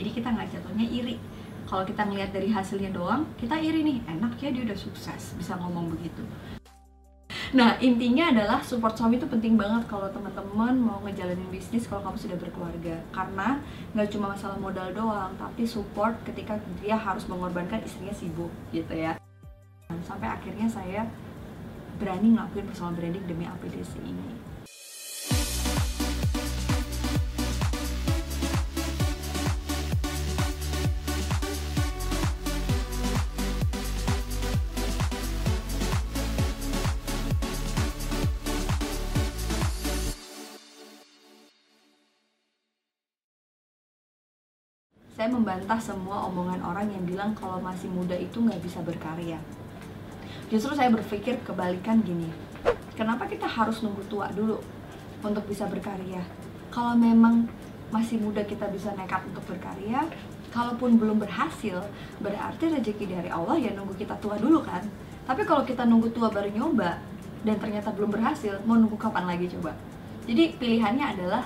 jadi kita nggak jatuhnya iri kalau kita ngelihat dari hasilnya doang kita iri nih enak ya dia udah sukses bisa ngomong begitu Nah, intinya adalah support suami itu penting banget kalau teman-teman mau ngejalanin bisnis kalau kamu sudah berkeluarga. Karena nggak cuma masalah modal doang, tapi support ketika dia harus mengorbankan istrinya sibuk gitu ya. Sampai akhirnya saya berani ngelakuin personal branding demi APDC ini. Saya membantah semua omongan orang yang bilang kalau masih muda itu nggak bisa berkarya. Justru saya berpikir kebalikan gini, kenapa kita harus nunggu tua dulu untuk bisa berkarya? Kalau memang masih muda kita bisa nekat untuk berkarya, kalaupun belum berhasil, berarti rezeki dari Allah ya nunggu kita tua dulu kan? Tapi kalau kita nunggu tua baru nyoba dan ternyata belum berhasil, mau nunggu kapan lagi coba? Jadi pilihannya adalah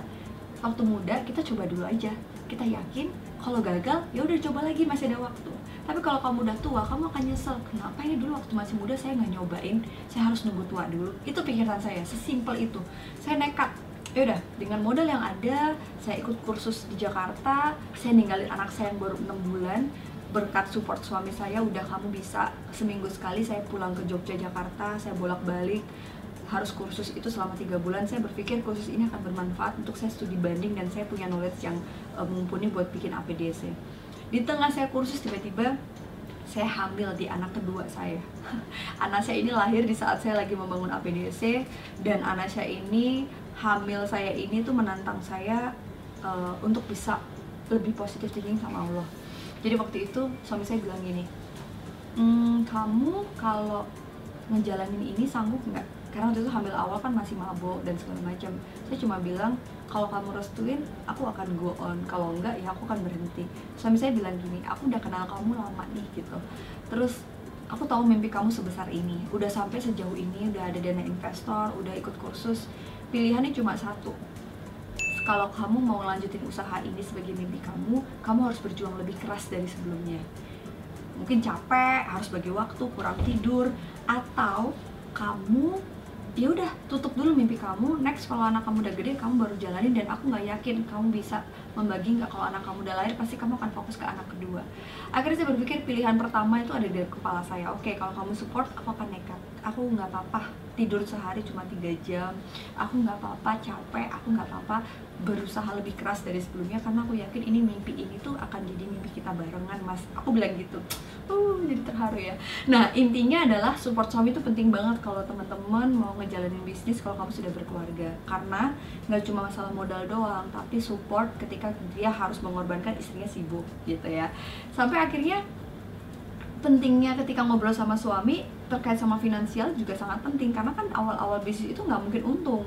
waktu muda kita coba dulu aja. Kita yakin kalau gagal ya udah coba lagi masih ada waktu. Tapi kalau kamu udah tua kamu akan nyesel kenapa ya dulu waktu masih muda saya nggak nyobain? Saya harus nunggu tua dulu. Itu pikiran saya sesimpel itu. Saya nekat ya udah dengan modal yang ada saya ikut kursus di Jakarta saya ninggalin anak saya yang baru enam bulan berkat support suami saya udah kamu bisa seminggu sekali saya pulang ke Jogja Jakarta saya bolak balik harus kursus itu selama tiga bulan. Saya berpikir kursus ini akan bermanfaat untuk saya studi banding dan saya punya knowledge yang uh, mumpuni buat bikin APDC di tengah saya kursus tiba-tiba saya hamil di anak kedua saya. Anak saya ini lahir di saat saya lagi membangun APDC dan anak saya ini hamil saya ini tuh menantang saya uh, untuk bisa lebih positif thinking sama Allah. Jadi waktu itu suami saya bilang gini hmm, kamu kalau ngejalanin ini sanggup nggak karena waktu itu hamil awal kan masih mabok dan segala macam. Saya cuma bilang kalau kamu restuin aku akan go on. Kalau enggak ya aku akan berhenti. Suami saya bilang gini aku udah kenal kamu lama nih gitu. Terus aku tahu mimpi kamu sebesar ini. Udah sampai sejauh ini udah ada dana investor udah ikut kursus. Pilihannya cuma satu. Kalau kamu mau lanjutin usaha ini sebagai mimpi kamu kamu harus berjuang lebih keras dari sebelumnya. Mungkin capek harus bagi waktu kurang tidur atau kamu ya udah tutup dulu mimpi kamu. Next kalau anak kamu udah gede kamu baru jalanin. Dan aku nggak yakin kamu bisa membagi nggak kalau anak kamu udah lahir pasti kamu akan fokus ke anak kedua. Akhirnya saya berpikir pilihan pertama itu ada di kepala saya. Oke kalau kamu support aku akan nekat aku nggak apa-apa tidur sehari cuma tiga jam. Aku nggak apa-apa capek aku nggak apa-apa berusaha lebih keras dari sebelumnya karena aku yakin ini mimpi ini tuh akan jadi mimpi kita barengan mas. Aku bilang gitu. Uh jadi terharu ya. Nah intinya adalah support suami itu penting banget kalau teman-teman mau ngejalanin bisnis kalau kamu sudah berkeluarga. Karena nggak cuma masalah modal doang tapi support ketika dia harus mengorbankan istrinya sibuk gitu ya. Sampai akhirnya pentingnya ketika ngobrol sama suami terkait sama finansial juga sangat penting. Karena kan awal-awal bisnis itu nggak mungkin untung.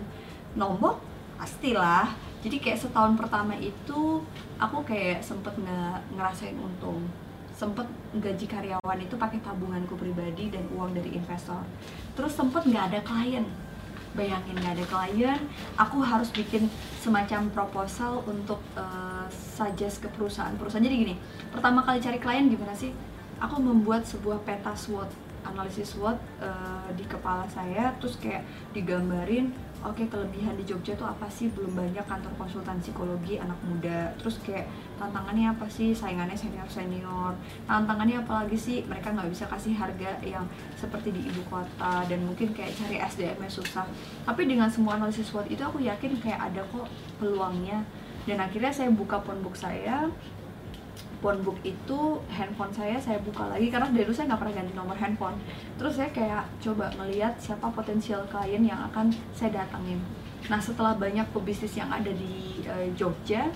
Nombok pastilah. Jadi kayak setahun pertama itu aku kayak sempet nggak ngerasain untung. Sempet gaji karyawan itu pakai tabunganku pribadi dan uang dari investor. Terus sempet nggak ada klien. Bayangin nggak ada klien aku harus bikin semacam proposal untuk uh, suggest ke perusahaan-perusahaan jadi gini pertama kali cari klien gimana sih? Aku membuat sebuah peta SWOT analisis SWOT uh, di kepala saya terus kayak digambarin oke okay, kelebihan di Jogja tuh apa sih? Belum banyak kantor konsultan psikologi anak muda. Terus kayak tantangannya apa sih? Saingannya senior senior tantangannya apa lagi sih? Mereka nggak bisa kasih harga yang seperti di ibu kota dan mungkin kayak cari SDM nya susah. Tapi dengan semua analisis SWOT itu aku yakin kayak ada kok peluangnya. Dan akhirnya saya buka phonebook saya phonebook itu handphone saya saya buka lagi karena dari dulu saya nggak pernah ganti nomor handphone. Terus saya kayak coba melihat siapa potensial klien yang akan saya datangin nah setelah banyak pebisnis yang ada di uh, Jogja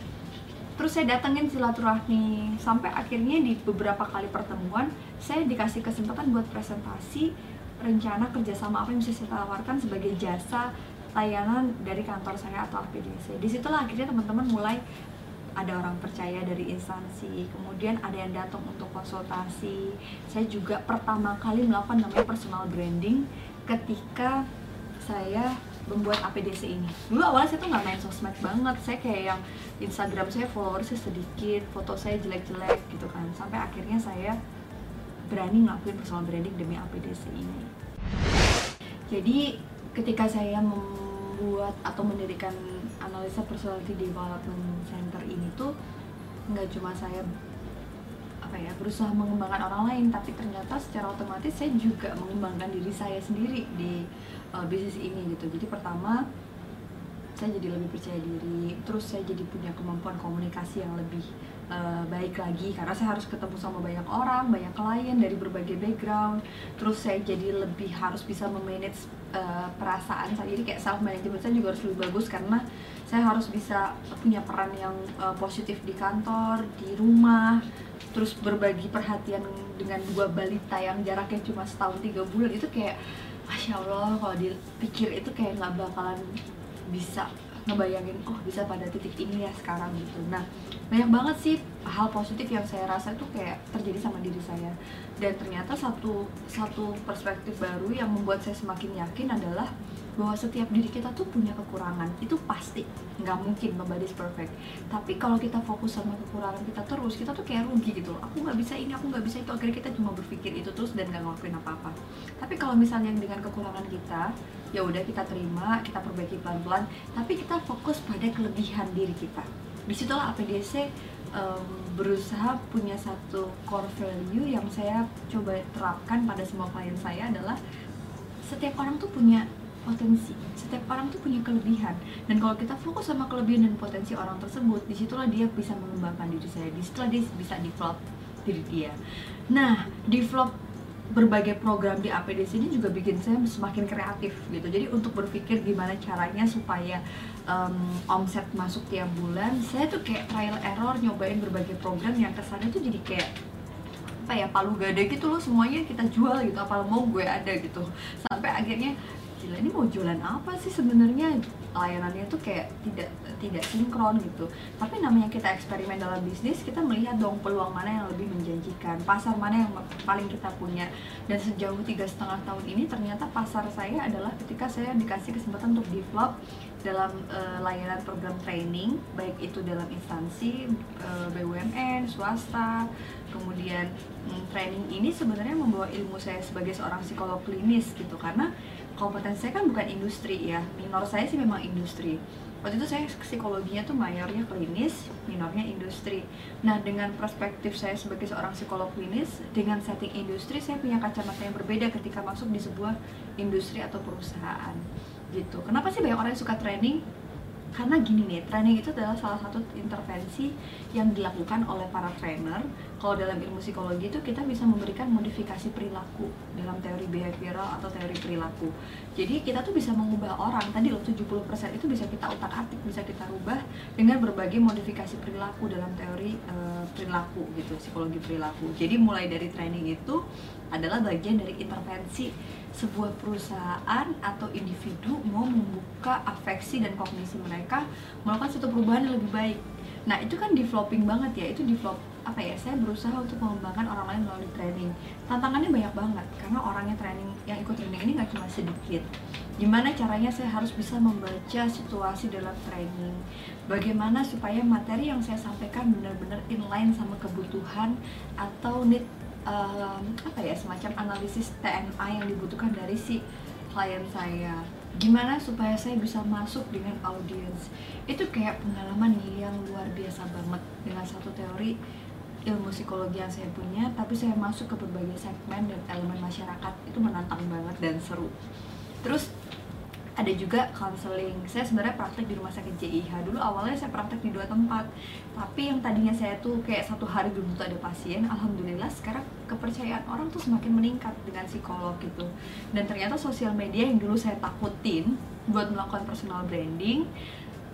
terus saya datengin silaturahmi. Sampai akhirnya di beberapa kali pertemuan saya dikasih kesempatan buat presentasi rencana kerjasama apa yang bisa saya tawarkan sebagai jasa layanan dari kantor saya atau APDC. Di situlah akhirnya teman-teman mulai ada orang percaya dari instansi, kemudian ada yang datang untuk konsultasi. Saya juga pertama kali melakukan namanya personal branding ketika saya membuat APDC ini. Dulu awalnya saya tuh nggak main sosmed banget. Saya kayak yang Instagram saya followersnya sedikit foto saya jelek-jelek gitu kan. Sampai akhirnya saya berani ngelakuin personal branding demi APDC ini. Jadi ketika saya membuat atau mendirikan analisa personality development center ini tuh nggak cuma saya apa ya berusaha mengembangkan orang lain tapi ternyata secara otomatis saya juga mengembangkan diri saya sendiri di uh, bisnis ini gitu. Jadi pertama saya jadi lebih percaya diri terus saya jadi punya kemampuan komunikasi yang lebih uh, baik lagi. Karena saya harus ketemu sama banyak orang banyak klien dari berbagai background. Terus saya jadi lebih harus bisa memanage uh, perasaan saya. Jadi kayak self management saya juga harus lebih bagus karena saya harus bisa punya peran yang uh, positif di kantor di rumah terus berbagi perhatian dengan dua balita yang jaraknya cuma setahun tiga bulan. Itu kayak masya allah kalau dipikir itu kayak nggak bakalan bisa ngebayangin oh bisa pada titik ini ya sekarang gitu. Nah banyak banget sih hal positif yang saya rasa itu kayak terjadi sama diri saya. Dan ternyata satu satu perspektif baru yang membuat saya semakin yakin adalah bahwa setiap diri kita tuh punya kekurangan. Itu pasti. Nggak mungkin nobody's perfect. Tapi kalau kita fokus sama kekurangan kita terus kita tuh kayak rugi gitu aku nggak bisa ini aku nggak bisa itu. Akhirnya kita cuma berpikir itu terus dan nggak ngelakuin apa-apa. Tapi kalau misalnya dengan kekurangan kita ya udah kita terima kita perbaiki pelan-pelan. Tapi kita fokus pada kelebihan diri kita. Di situlah APDC um, berusaha punya satu core value yang saya coba terapkan pada semua klien saya adalah setiap orang tuh punya potensi. Setiap orang tuh punya kelebihan. Dan kalau kita fokus sama kelebihan dan potensi orang tersebut di situlah dia bisa mengembangkan diri saya di situlah dia bisa develop diri dia. Nah develop berbagai program di APDC ini juga bikin saya semakin kreatif gitu. Jadi untuk berpikir gimana caranya supaya um, omset masuk tiap bulan saya tuh kayak trial error nyobain berbagai program yang kesannya tuh jadi kayak apa ya palu gada gitu loh semuanya kita jual gitu apa mau gue ada gitu. Sampai akhirnya gila ini mau jualan apa sih sebenarnya? Layanannya tuh kayak tidak tidak sinkron gitu. Tapi namanya kita eksperimen dalam bisnis kita melihat dong peluang mana yang lebih menjanjikan pasar mana yang paling kita punya. Dan sejauh tiga setengah tahun ini ternyata pasar saya adalah ketika saya dikasih kesempatan untuk develop dalam uh, layanan program training baik itu dalam instansi uh, eh, BUMN swasta kemudian um, training ini sebenarnya membawa ilmu saya sebagai seorang psikolog klinis gitu. Karena kompetensi saya kan bukan industri ya. Minor saya sih memang industri. Waktu itu saya psikologinya tuh mayornya klinis minornya industri. Nah dengan perspektif saya sebagai seorang psikolog klinis dengan setting industri saya punya kacamata yang berbeda ketika masuk di sebuah industri atau perusahaan gitu. Kenapa sih banyak orang yang suka training? Karena gini nih training itu adalah salah satu intervensi yang dilakukan oleh para trainer kalau dalam ilmu psikologi itu kita bisa memberikan modifikasi perilaku dalam teori behavioral atau teori perilaku. Jadi kita tuh bisa mengubah orang. Tadi loh 70% itu bisa kita utak atik bisa kita rubah dengan berbagai modifikasi perilaku dalam teori e, perilaku gitu psikologi perilaku. Jadi mulai dari training itu adalah bagian dari intervensi sebuah perusahaan atau individu mau membuka afeksi dan kognisi mereka melakukan suatu perubahan yang lebih baik. Nah itu kan developing banget ya. Itu develop apa ya saya berusaha untuk mengembangkan orang lain melalui training. Tantangannya banyak banget karena orangnya training yang ikut training ini nggak cuma sedikit. Gimana caranya saya harus bisa membaca situasi dalam training? Bagaimana supaya materi yang saya sampaikan benar-benar inline sama kebutuhan atau need um, apa ya semacam analisis TNA yang dibutuhkan dari si klien saya? Gimana supaya saya bisa masuk dengan audiens? Itu kayak pengalaman yang luar biasa banget dengan satu teori ilmu psikologi yang saya punya tapi saya masuk ke berbagai segmen dan elemen masyarakat itu menantang banget dan seru. Terus ada juga counseling. Saya sebenarnya praktek di rumah sakit JIH dulu awalnya saya praktek di dua tempat. Tapi yang tadinya saya tuh kayak satu hari belum tentu ada pasien alhamdulillah sekarang kepercayaan orang tuh semakin meningkat dengan psikolog gitu. Dan ternyata sosial media yang dulu saya takutin buat melakukan personal branding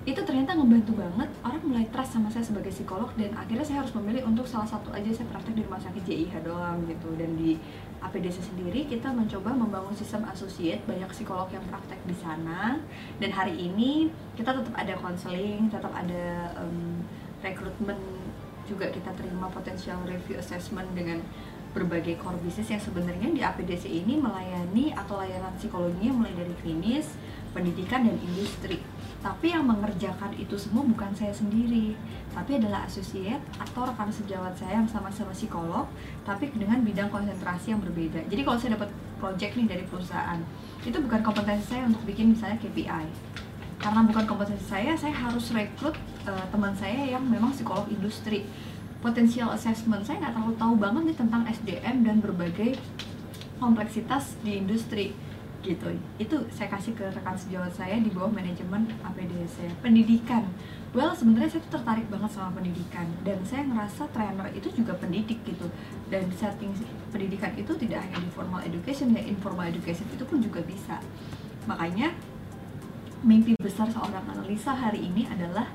itu ternyata ngebantu banget orang mulai trust sama saya sebagai psikolog dan akhirnya saya harus memilih untuk salah satu aja saya praktek di rumah sakit JIH doang gitu. Dan di APDC sendiri kita mencoba membangun sistem associate banyak psikolog yang praktek di sana. Dan hari ini kita tetap ada konseling tetap ada um, rekrutmen juga kita terima potential review assessment dengan berbagai core business yang sebenarnya di APDC ini melayani atau layanan psikologinya mulai dari klinis pendidikan dan industri tapi yang mengerjakan itu semua bukan saya sendiri. Tapi adalah associate atau rekan sejawat saya yang sama-sama psikolog tapi dengan bidang konsentrasi yang berbeda. Jadi kalau saya dapat project nih dari perusahaan itu bukan kompetensi saya untuk bikin misalnya KPI karena bukan kompetensi saya saya harus rekrut uh, teman saya yang memang psikolog industri. Potensial assessment saya nggak terlalu tahu banget nih tentang SDM dan berbagai kompleksitas di industri gitu. Itu saya kasih ke rekan sejawat saya di bawah manajemen APDS pendidikan. Well sebenarnya saya tuh tertarik banget sama pendidikan. Dan saya ngerasa trainer itu juga pendidik gitu. Dan setting pendidikan itu tidak hanya di formal education ya informal education itu pun juga bisa. Makanya mimpi besar seorang analisa hari ini adalah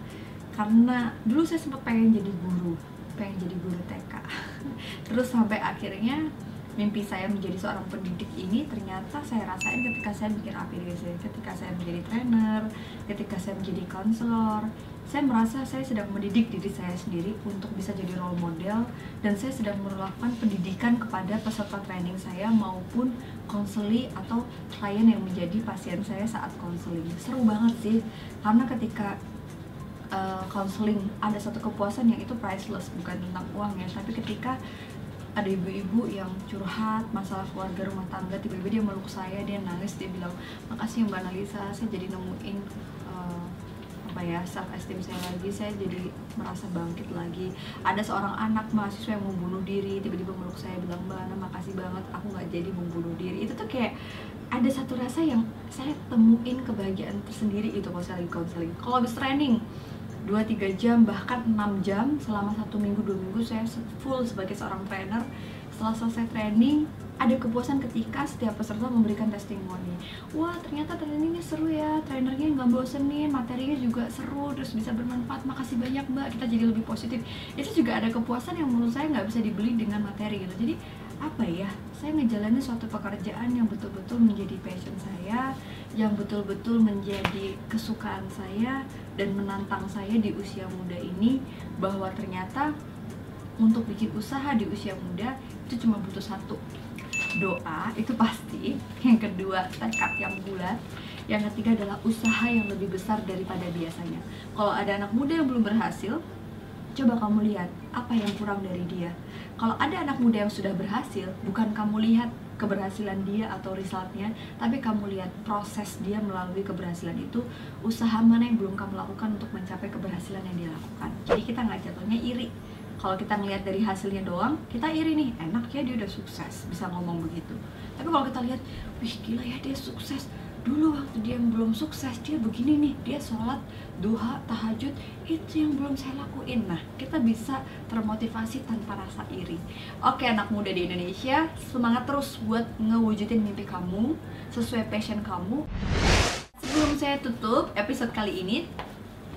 karena dulu saya sempat pengen jadi guru pengen jadi guru TK terus sampai akhirnya mimpi saya menjadi seorang pendidik ini ternyata saya rasain ketika saya bikin APDC, ketika saya menjadi trainer, ketika saya menjadi konselor. Saya merasa saya sedang mendidik diri saya sendiri untuk bisa jadi role model dan saya sedang melakukan pendidikan kepada peserta training saya maupun konseli atau klien yang menjadi pasien saya saat konseling. Seru banget sih karena ketika konseling uh, ada satu kepuasan yang itu priceless bukan tentang uang ya tapi ketika ada ibu-ibu yang curhat masalah keluarga rumah tangga tiba-tiba dia meluk saya dia nangis dia bilang makasih ya mbak Nalisa saya jadi nemuin uh, apa ya self esteem saya lagi saya jadi merasa bangkit lagi. Ada seorang anak mahasiswa yang mau bunuh diri tiba-tiba meluk saya bilang mbak Ana makasih banget aku nggak jadi mau bunuh diri. Itu tuh kayak ada satu rasa yang saya temuin kebahagiaan tersendiri itu kalau saya lagi counseling. Kalau habis training 2-3 jam bahkan 6 jam selama satu minggu dua minggu saya full sebagai seorang trainer. Setelah selesai training ada kepuasan ketika setiap peserta memberikan testimoni. Wah ternyata trainingnya seru ya trainernya nggak bosenin materinya juga seru terus bisa bermanfaat. Makasih banyak mbak kita jadi lebih positif. Itu juga ada kepuasan yang menurut saya nggak bisa dibeli dengan materi gitu. Jadi apa ya saya ngejalanin suatu pekerjaan yang betul-betul menjadi passion saya yang betul-betul menjadi kesukaan saya dan menantang saya di usia muda ini bahwa ternyata untuk bikin usaha di usia muda itu cuma butuh satu doa itu pasti. Yang kedua tekad yang bulat. Yang ketiga adalah usaha yang lebih besar daripada biasanya. Kalau ada anak muda yang belum berhasil coba kamu lihat apa yang kurang dari dia. Kalau ada anak muda yang sudah berhasil bukan kamu lihat keberhasilan dia atau resultnya tapi kamu lihat proses dia melalui keberhasilan itu usaha mana yang belum kamu lakukan untuk mencapai keberhasilan yang dia lakukan. Jadi kita nggak jatuhnya iri. Kalau kita ngelihat dari hasilnya doang kita iri nih enak ya dia udah sukses bisa ngomong begitu. Tapi kalau kita lihat wih gila ya dia sukses dulu waktu dia belum sukses dia begini nih dia sholat duha tahajud itu yang belum saya lakuin. Nah kita bisa termotivasi tanpa rasa iri. Oke anak muda di Indonesia semangat terus buat ngewujudin mimpi kamu sesuai passion kamu. Sebelum saya tutup episode kali ini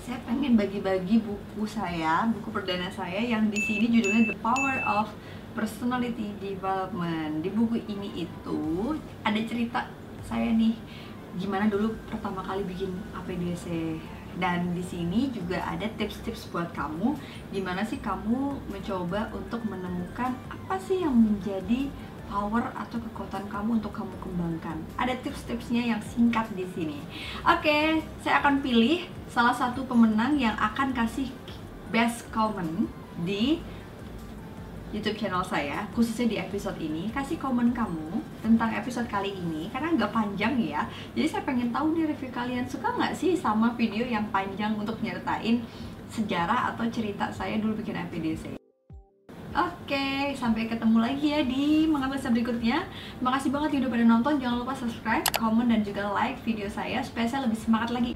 saya pengen bagi-bagi buku saya buku perdana saya yang di sini judulnya The Power of Personality Development. Di buku ini itu ada cerita saya nih gimana dulu pertama kali bikin APDC dan di sini juga ada tips-tips buat kamu gimana sih kamu mencoba untuk menemukan apa sih yang menjadi power atau kekuatan kamu untuk kamu kembangkan. Ada tips-tipsnya yang singkat di sini. Oke, saya akan pilih salah satu pemenang yang akan kasih best comment di YouTube channel saya, khususnya di episode ini, kasih komen kamu tentang episode kali ini karena nggak panjang ya. Jadi saya pengen tahu nih review kalian suka nggak sih sama video yang panjang untuk nyertain sejarah atau cerita saya dulu bikin APDC. Oke, sampai ketemu lagi ya di mengambil berikutnya. Makasih banget yang udah pada nonton. Jangan lupa subscribe, komen, dan juga like video saya supaya saya lebih semangat lagi.